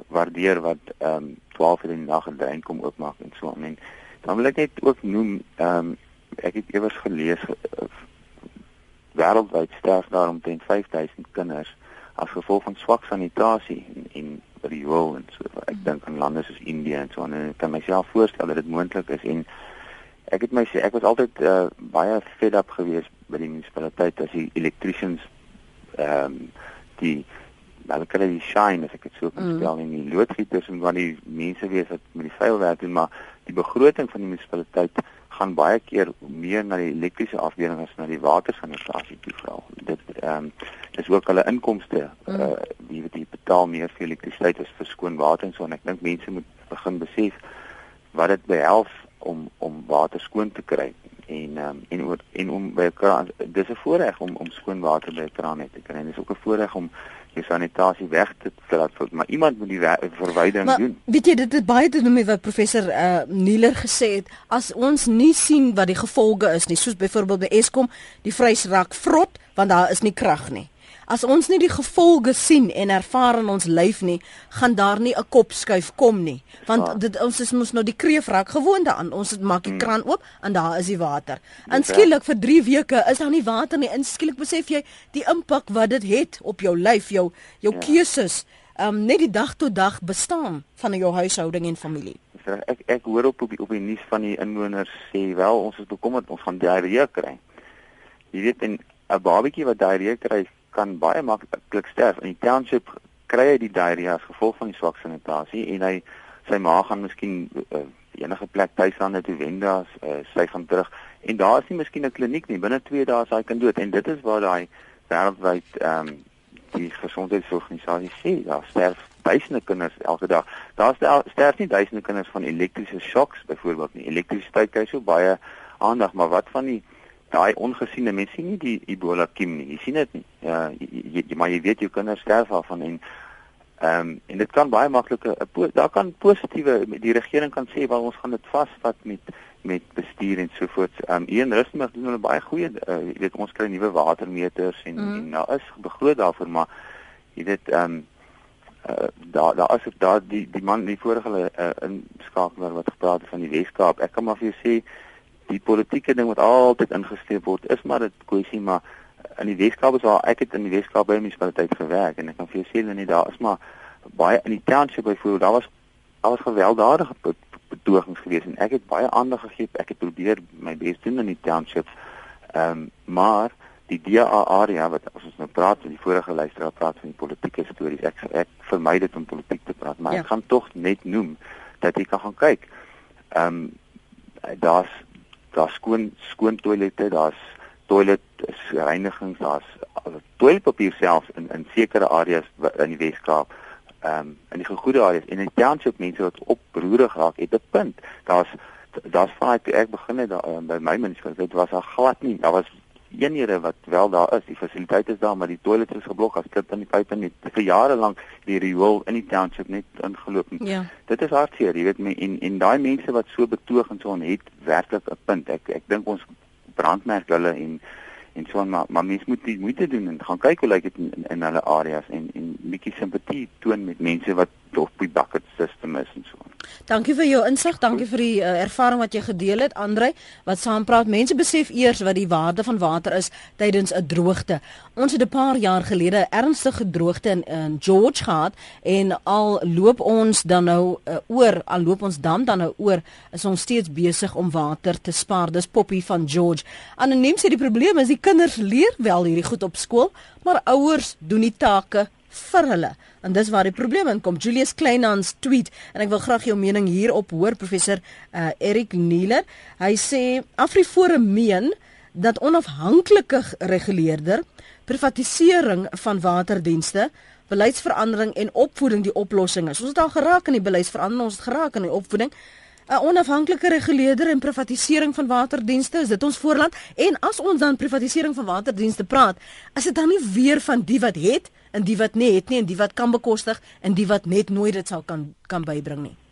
waardeer wat ehm um, 12 uur in die nag en drein kom oopmaak en so aan. Dan wil ek net ook noem ehm um, ek het ewers gelees uh, wêreldwyd sterf daar omtrent 5000 kinders as gevolg van swak sanitasie en, en riool en so. Ek dink aan lande soos Indië en so aan en ek kan myself voorstel dat dit moontlik is en ek het my sê ek was altyd uh, baie fed up geweest by die munisipaliteit as die electricians ehm um, die hulle kry die shine as ek dit so kan mm. stel in die loodgieters en wat die mense wees wat met die vuil werk doen maar die begroting van die munisipaliteit gaan baie keer meer na die elektriese afdeling as na die watersanitasie toe vra. Dit ehm um, dis ook hulle inkomste mm. uh wat jy betaal meer vir elektrisiteit as vir skoon water en so en ek dink mense moet begin besef wat dit behels om om water skoon te kry en um, en oor en om by 'n kraan dis 'n voorreg om om skoon water by 'n kraan te kry en dis ook 'n voorreg om die sanitasie weg te laat maar iemand moet die verwydering maar, doen. Weet jy dit het baie te doen met wat professor uh, Nieler gesê het as ons nie sien wat die gevolge is nie soos byvoorbeeld by Eskom die vrys raak vrot want daar is nie krag nie. As ons nie die gevolge sien en ervaar in ons lyf nie, gaan daar nie 'n kop skuif kom nie. Want ja. dit ons is mos nou die kreefrak gewoonte aan. Ons maak die hmm. kraan oop en daar is die water. En skielik vir 3 weke is daar nie water nie. En skielik besef jy die impak wat dit het op jou lyf, jou jou ja. keuses, um net die dag tot dag bestaan van jou huishouding en familie. Ek ek hoor op op die, op die nuus van die inwoners sê wel ons is bekommerd ons gaan diarree kry. Jy weet 'n 'n babatjie wat diarree kry kan baie maklik sterf. In die township kry hy die diarree as gevolg van die swak sanitasie en hy sy maag gaan miskien uh, enige plek tuis aan net wendas uh, sy gaan terug en daar is nie miskien 'n kliniek nie binne 2 dae is hy kan dood en dit is waar daai wêreldwyd ehm um, die gesondheidsorganisasie sê daar sterf duisende kinders elke dag. Daar sterf nie duisende kinders van elektriese shocks byvoorbeeld nie. Elektrisiteit kry so baie aandag, maar wat van die daai ongesiene mense sien nie die Ebola kiem nie. Jy sien dit nie. Ja, jy, jy, maar jy weet jou kinders sterf daarvan en ehm um, en dit kan baie maklike daar kan positiewe die regering kan sê wel ons gaan dit vasvat met met bestuur en so voort. Ehm um, een rustig doen hulle baie goeie uh, jy weet ons kry nuwe watermeters en mm. en nou is begroot daarvoor maar jy weet ehm um, uh, daar daar ek daar die die man die vorige uh, inskakelaar wat gepraat het van die Weskaap ek kan maar vir jou sê die politieke ding wat altyd ingesteek word is maar dit kwessie maar in die Weskaap is waar ek het in die Weskaap by munisipaliteit gewerk en ek kan vir jou sê net daar is maar baie in die township byvoorbeeld daar was daar was gewelddadige betogings geweest en ek het baie aandag gegee ek het probeer my bes doen in die township ehm um, maar die DA area wat as ons nou praat van die vorige luisteraar praat van die politieke stories ek ek vermy dit om politiek te praat maar ja. ek gaan tog net noem dat jy kan gaan kyk ehm um, daar's daar's skoon skoon toilette, daar's toilet reinigings, daar's toiletpapier self in in sekere areas in die Weskaap. Ehm um, in die goeie areas en in township mense wat oproerig raak het 'n punt. Daar's daar's vaai toe ek begin het daar, by my munisipaliteit was daar glad nie. Daar was eenhede wat wel daar is, die fasiliteite is daar, maar die toilet is geblok as klip in die pype net vir jare lank die riool in die township net ingeloop. Ja. Dit is hartseer, jy weet my en en daai mense wat so betoog en so on het werklik 'n punt. Ek ek dink ons brandmerk hulle en en so maar maar mense moet die moeite doen en gaan kyk hoe lyk dit in, in in hulle areas en en bietjie simpatie toon met mense wat op die bucket system is en so. Dankie vir jou insig, dankie vir die uh, ervaring wat jy gedeel het, Andre, wat saampraat. Mense besef eers wat die waarde van water is tydens 'n droogte. Ons het 'n paar jaar gelede 'n ernstige droogte in, in George gehad en al loop ons dan nou uh, oor, al loop ons dam dan nou oor, is ons steeds besig om water te spaar. Dis Poppy van George. Anoniem sê die probleem is die kinders leer wel hierdie goed op skool, maar ouers doen die take vir hulle. En dis waar die probleem inkom. Julius Kleinhans tweet en ek wil graag jou mening hierop hoor professor uh, Erik Nieler. Hy sê Afriforum meen dat onafhanklike reguleerder privatisering van waterdienste beleidsverandering en opvoeding die oplossing is. Ons het al geraak in die beleidsverandering, ons het geraak in die opvoeding. 'n Onafhanklike reguleerder en privatisering van waterdienste, is dit ons voorland? En as ons dan privatisering van waterdienste praat, is dit dan nie weer van die wat het en die wat nie het nie en die wat kan bekostig en die wat net nooit dit sal kan kan bybring nie?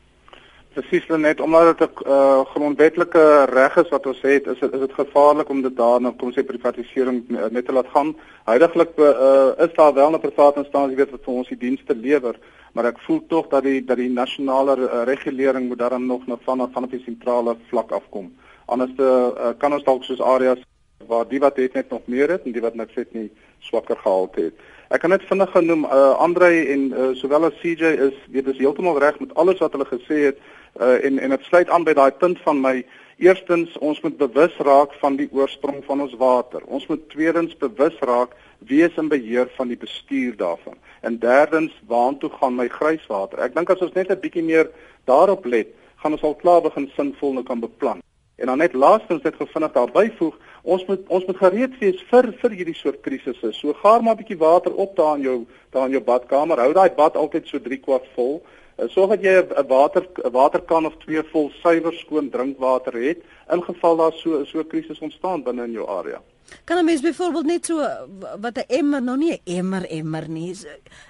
Presies net omdat dit 'n uh, grondwetlike reg is wat ons het, is dit is dit gevaarlik om dit daarna kom sê privatisering uh, net te laat gaan. Huidigelik uh, is daar wel 'n private instansie wat vir ons die dienste lewer, maar ek voel tog dat die dat die nasionale regulering moet daarom nog na van van op die sentrale vlak afkom. Anders uh, kan ons dalk soos areas waar die wat het net nog meer het en die wat net net nie swakker gehalte het. Ek kan net vinnig genoem uh, Andre en uh, sowel as CJ is weet is heeltemal reg met alles wat hulle gesê het uh, en en dit sluit aan by daai punt van my eerstens ons moet bewus raak van die oorsprong van ons water. Ons moet tweedens bewus raak wie is in beheer van die bestuur daarvan. En derdens waartoe gaan my grijswater? Ek dink as ons net 'n bietjie meer daarop let, gaan ons al klaar begin sinvol nou kan beplan. En dan net laastens net gevindig daar byvoeg, ons moet ons moet gereed wees vir vir hierdie soort krisisse. So gaar maar 'n bietjie water op daar in jou daar in jou badkamer. Hou daai bad altyd so 3 kwart vol. Sorg dat jy 'n water 'n waterkan of twee vol suiwer skoon drinkwater het in geval daar so so 'n krisis ontstaan binne in jou area. Kan 'n mens byvoorbeeld net so wat 'n emmer nou nie 'n emmer emmer nie.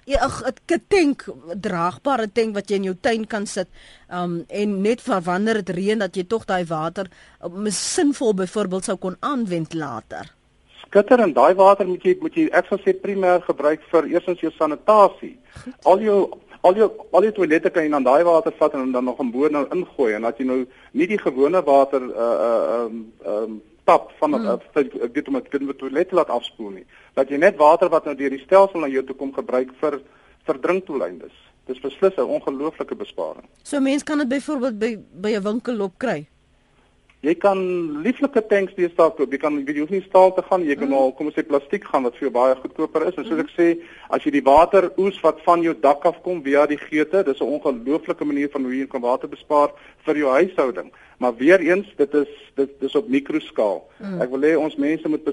Jy 'n tank draagbare tank wat jy in jou tuin kan sit. Um en net vir wanneer dit reën dat jy tog daai water um, sinvol byvoorbeeld sou kon aanwend later. Skitter en daai water moet jy moet jy ek sal sê primêr gebruik vir eersins jou sanitasie. Al jou al jou al jou toilette kan jy dan daai water vat en dan nog 'n boor nou ingooi en dat jy nou nie die gewone water uh uh um um tap van hmm. uh, ek weet om dit kan met toilette laat afspoel nie. Dat jy net water wat nou deur die stelsel na jou toe kom gebruik vir vir drinkdoeleindes. Dis beslis 'n ongelooflike besparing. So mense kan dit byvoorbeeld by by 'n winkel loop kry. Jy kan lieflike tanks deesdae koop. Jy kan jy hoef nie staal te gaan, jy kan mm. al kom ons sê plastiek gaan wat vir jou baie goedkoper is. En soos ek sê, as jy die water oes wat van jou dak af kom via die geute, dis 'n ongelooflike manier van hoe jy kan water bespaar vir jou huishouding. Maar weer eens, dit is dit dis op mikroskaal. Mm. Ek wil hê ons mense moet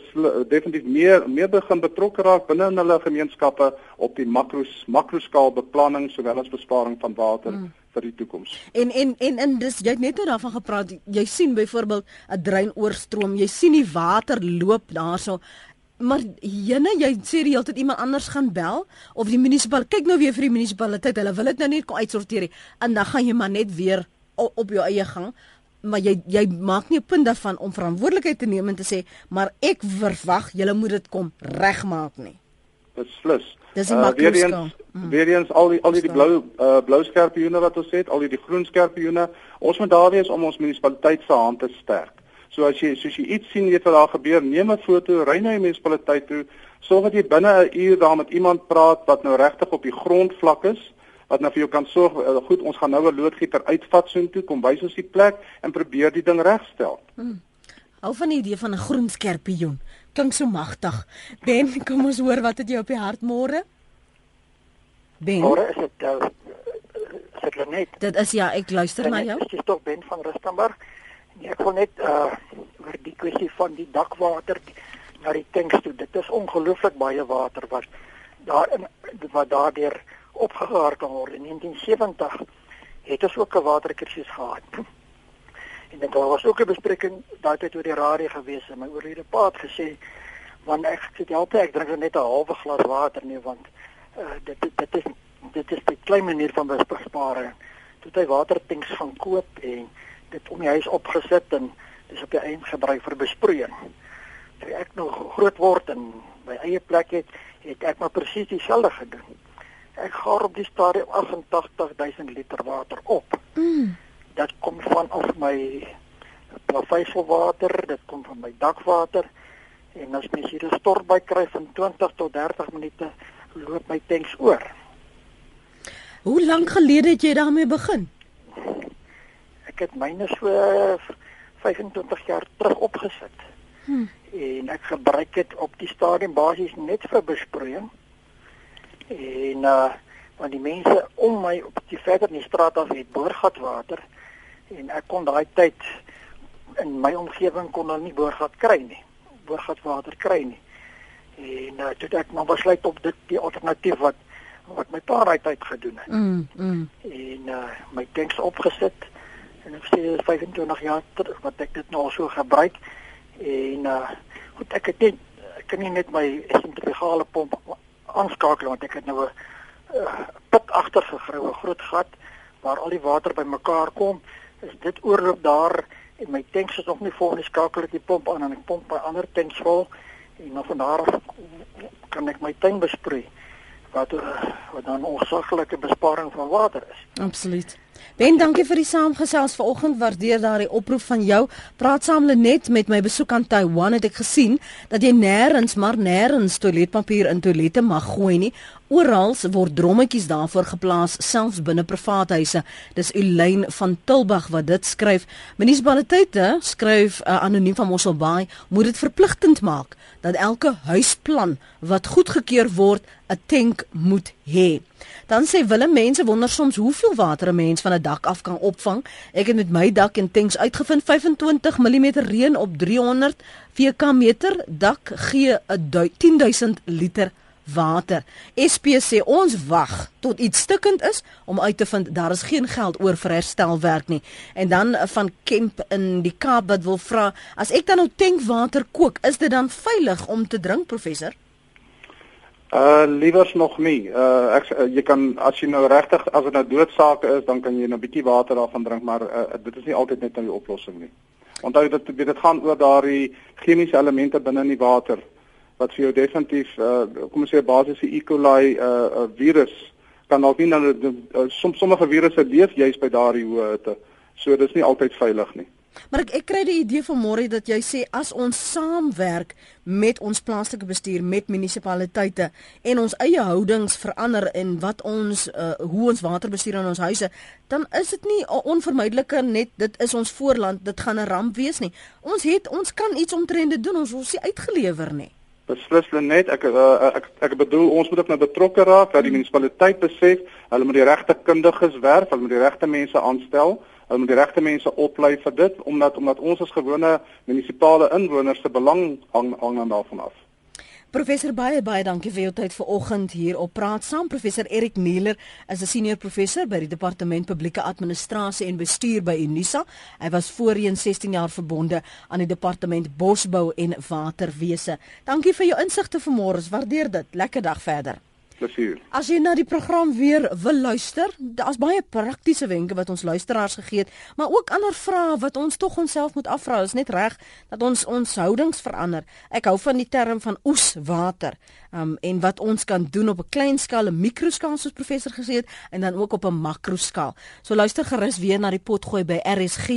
definitief meer meer begin betrokke raak binne in hulle gemeenskappe op die makros makroskaal beplanning sowel as besparing van water. Mm vir die toekoms. En en en en dis jy het net nou daarvan gepraat. Jy sien byvoorbeeld 'n drein oorstroom. Jy sien die water loop daarso. Maar jene, jy sê jy het iemand anders gaan bel of die munisipaliteit kyk nou weer vir die munisipaliteit. Hulle wil dit nou net kom uitsorteer en dan gaan jy maar net weer op, op jou eie gang. Maar jy jy maak nie 'n punt daarvan om verantwoordelikheid te neem en te sê, maar ek verwag julle moet dit kom regmaak nie. Beslis. Dis uh, weer eens mm. weer eens al die al die, die blou uh, blou skerpioene wat ons het, al die, die groen skerpioene. Ons moet daar wees om ons munisipaliteit se hand te sterk. So as jy soos jy iets sien weet wat daar gebeur, neem 'n foto, ry na die munisipaliteit toe, sorg dat jy binne 'n uur daar met iemand praat wat nou regtig op die grondvlak is wat nou vir jou kan sorg uh, goed ons gaan nou 'n loodgieter uitvat so intoe kom wys ons die plek en probeer die ding regstel. Hmm. Hou van die idee van 'n groen skerpioen. Klink so magtig. Ben, kom ons hoor wat het jy op die hart môre? Ben. Môre is dit uh, sit hulle net. Dit is ja, ek luister na jou. Dis tog Ben van Rustenburg. Nee, ek wil net uh oor die kwessie van die dakwater na die tanks toe. Dit is ongelooflik baie water wat daar in wat daardeur opgegaar kan word. In 1970 het ons ook 'n waterkrisis gehad. En dan was ook 'n bespreking daai oor die radio gewees en my oorlede pa het gesê want ek sit altyd ek drink net 'n halwe glas water nie want uh, dit dit is dit is 'n klein manier van besparing. Toe hy watertanks gaan koop en dit om die huis opgesit en dis op die eind gebruik vir besproeiing. Toe ek nog groot word en my eie plek het, het ek maar presies dieselfde gedoen. Ek gaar op die stadium 88000 liter water op. Mm dit kom van af my plaveisselwater, dit kom van my dakwater en as mens hier 'n stortby kry van 20 tot 30 minute loop my tanks oor. Hoe lank gelede het jy daarmee begin? Ek het myne so 25 jaar terug opgesit. Hm. En ek gebruik dit op die stadium basies net vir besproeiing. En uh want die mense om my op die verder in die straat af het boorgatwater en ek kon daai tyd in my omgewing kon dan nie boorgat kry nie boorgatwater kry nie. En uh, toe ek maar besluit op dit die alternatief wat wat my pa raai tyd gedoen het. Mm. mm. En uh, my tanks opgesit en ek sê 25 jaar terug wat ek dit nou al so gebruik en uh goed ek het net ek kan nie net my sentrifugale pomp aanskakel want ek het nou 'n uh, put agter gegrou 'n groot gat waar al die water bymekaar kom is dit oorloop daar en my tanks is nog nie vol nie skakel ek die pomp aan en ek pomp my ander tanks vol en dan van daar af kan ek my tuin besproei wat uh, wat dan 'n onsaglike besparing van water is. Absoluut. Ben, dankie vir die saamgesels vanoggend. Waardeer daardie oproep van jou. Praat saam net met my besoek aan Taiwan het ek gesien dat jy nêrens maar nêrens toiletpapier in toilette mag gooi nie. Oral word drommetjies daarvoor geplaas, selfs binne privaat huise. Dis Ulyn van Tilbag wat dit skryf. Munisipaliteite skryf uh, anoniem van Mosselbaai moet dit verpligtend maak dat elke huisplan wat goedgekeur word 'n tank moet hê. Dan sê Willem mense wonder soms hoeveel water 'n mens van 'n dak af kan opvang. Ek het met my dak en tanks uitgevind 25 mm reën op 300 vk meter dak gee 'n 10000 liter water. SP sê ons wag tot iets stukkend is om uit te vind daar is geen geld oor vir herstelwerk nie. En dan van Kemp in die Kaap wat wil vra as ek dan nou tankwater kook, is dit dan veilig om te drink professor? Uh liewers nog nie. Uh ek uh, jy kan as jy nou regtig as dit nou doodsake is, dan kan jy 'n nou bietjie water daarvan drink, maar uh, dit is nie altyd net 'n nou oplossing nie. Onthou dat dit dit gaan oor daardie chemiese elemente binne in die water wat vir jou definitief uh kom ons sê basiese E. coli uh, uh virus kan dalk nie nou uh, soms sommige virusse leef juis by daardie hoë hitte. So dis nie altyd veilig nie. Maar ek ek kry die idee van môre dat jy sê as ons saamwerk met ons plaaslike bestuur met munisipaliteite en ons eie houdings verander en wat ons uh, hoe ons water bestuur in ons huise, dan is dit nie onvermydelike net dit is ons voorland, dit gaan 'n ramp wees nie. Ons het ons kan iets omtrent dit doen, ons word nie uitgelewer nie. Beslis net ek, uh, ek ek bedoel ons moet ook nou betrokke raak dat die munisipaliteit besef hulle moet die regte kundiges werf, hulle moet die regte mense aanstel Hulle moet die regte mense oplei vir dit omdat omdat ons as gewone munisipale inwoners se belang hang hang daarvan af. Professor baie baie dankie vir jou tyd vanoggend hier op Praat Saam. Professor Erik Nieler is 'n senior professor by die Departement Publieke Administrasie en Bestuur by Unisa. Hy was voorheen 16 jaar verbonde aan die Departement Bosbou en Waterwese. Dankie vir jou insigte vanmôre. Waardeer dit. Lekker dag verder plesier. As jy na die program weer wil luister, daar's baie praktiese wenke wat ons luisteraars gegee het, maar ook ander vrae wat ons tog onsself moet afvra. Is net reg dat ons ons houdings verander. Ek hou van die term van oeswater. Um en wat ons kan doen op 'n klein skaal, 'n mikroskaal soos professor gesê het en dan ook op 'n makroskaal. So luister gerus weer na die potgooi by rsg.co.za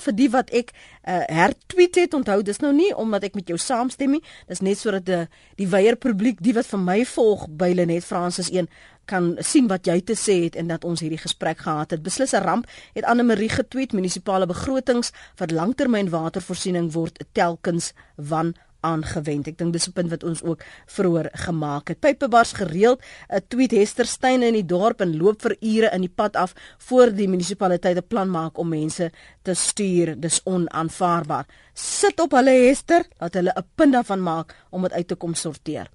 vir die wat ek uh, hertweet het. Onthou, dis nou nie omdat ek met jou saamstem nie. Dis net sodat die die weier publiek, die wat vir my volg by Lenet Francis 1 kan sien wat jy te sê het en dat ons hierdie gesprek gehad het. Beslis 'n ramp het Anne Marie getweet munisipale begrotings vir langtermyn watervoorsiening word telkens wan aangewend. Ek dink dis 'n punt wat ons ook vroeër gemaak het. Pypebars gereeld 'n tweet Hester Steyn in die dorp en loop vir ure in die pad af voor die munisipaliteit 'n plan maak om mense te stuur. Dis onaanvaarbaar. Sit op hulle Hester dat hulle 'n punt daarvan maak om dit uit te kom sorteer.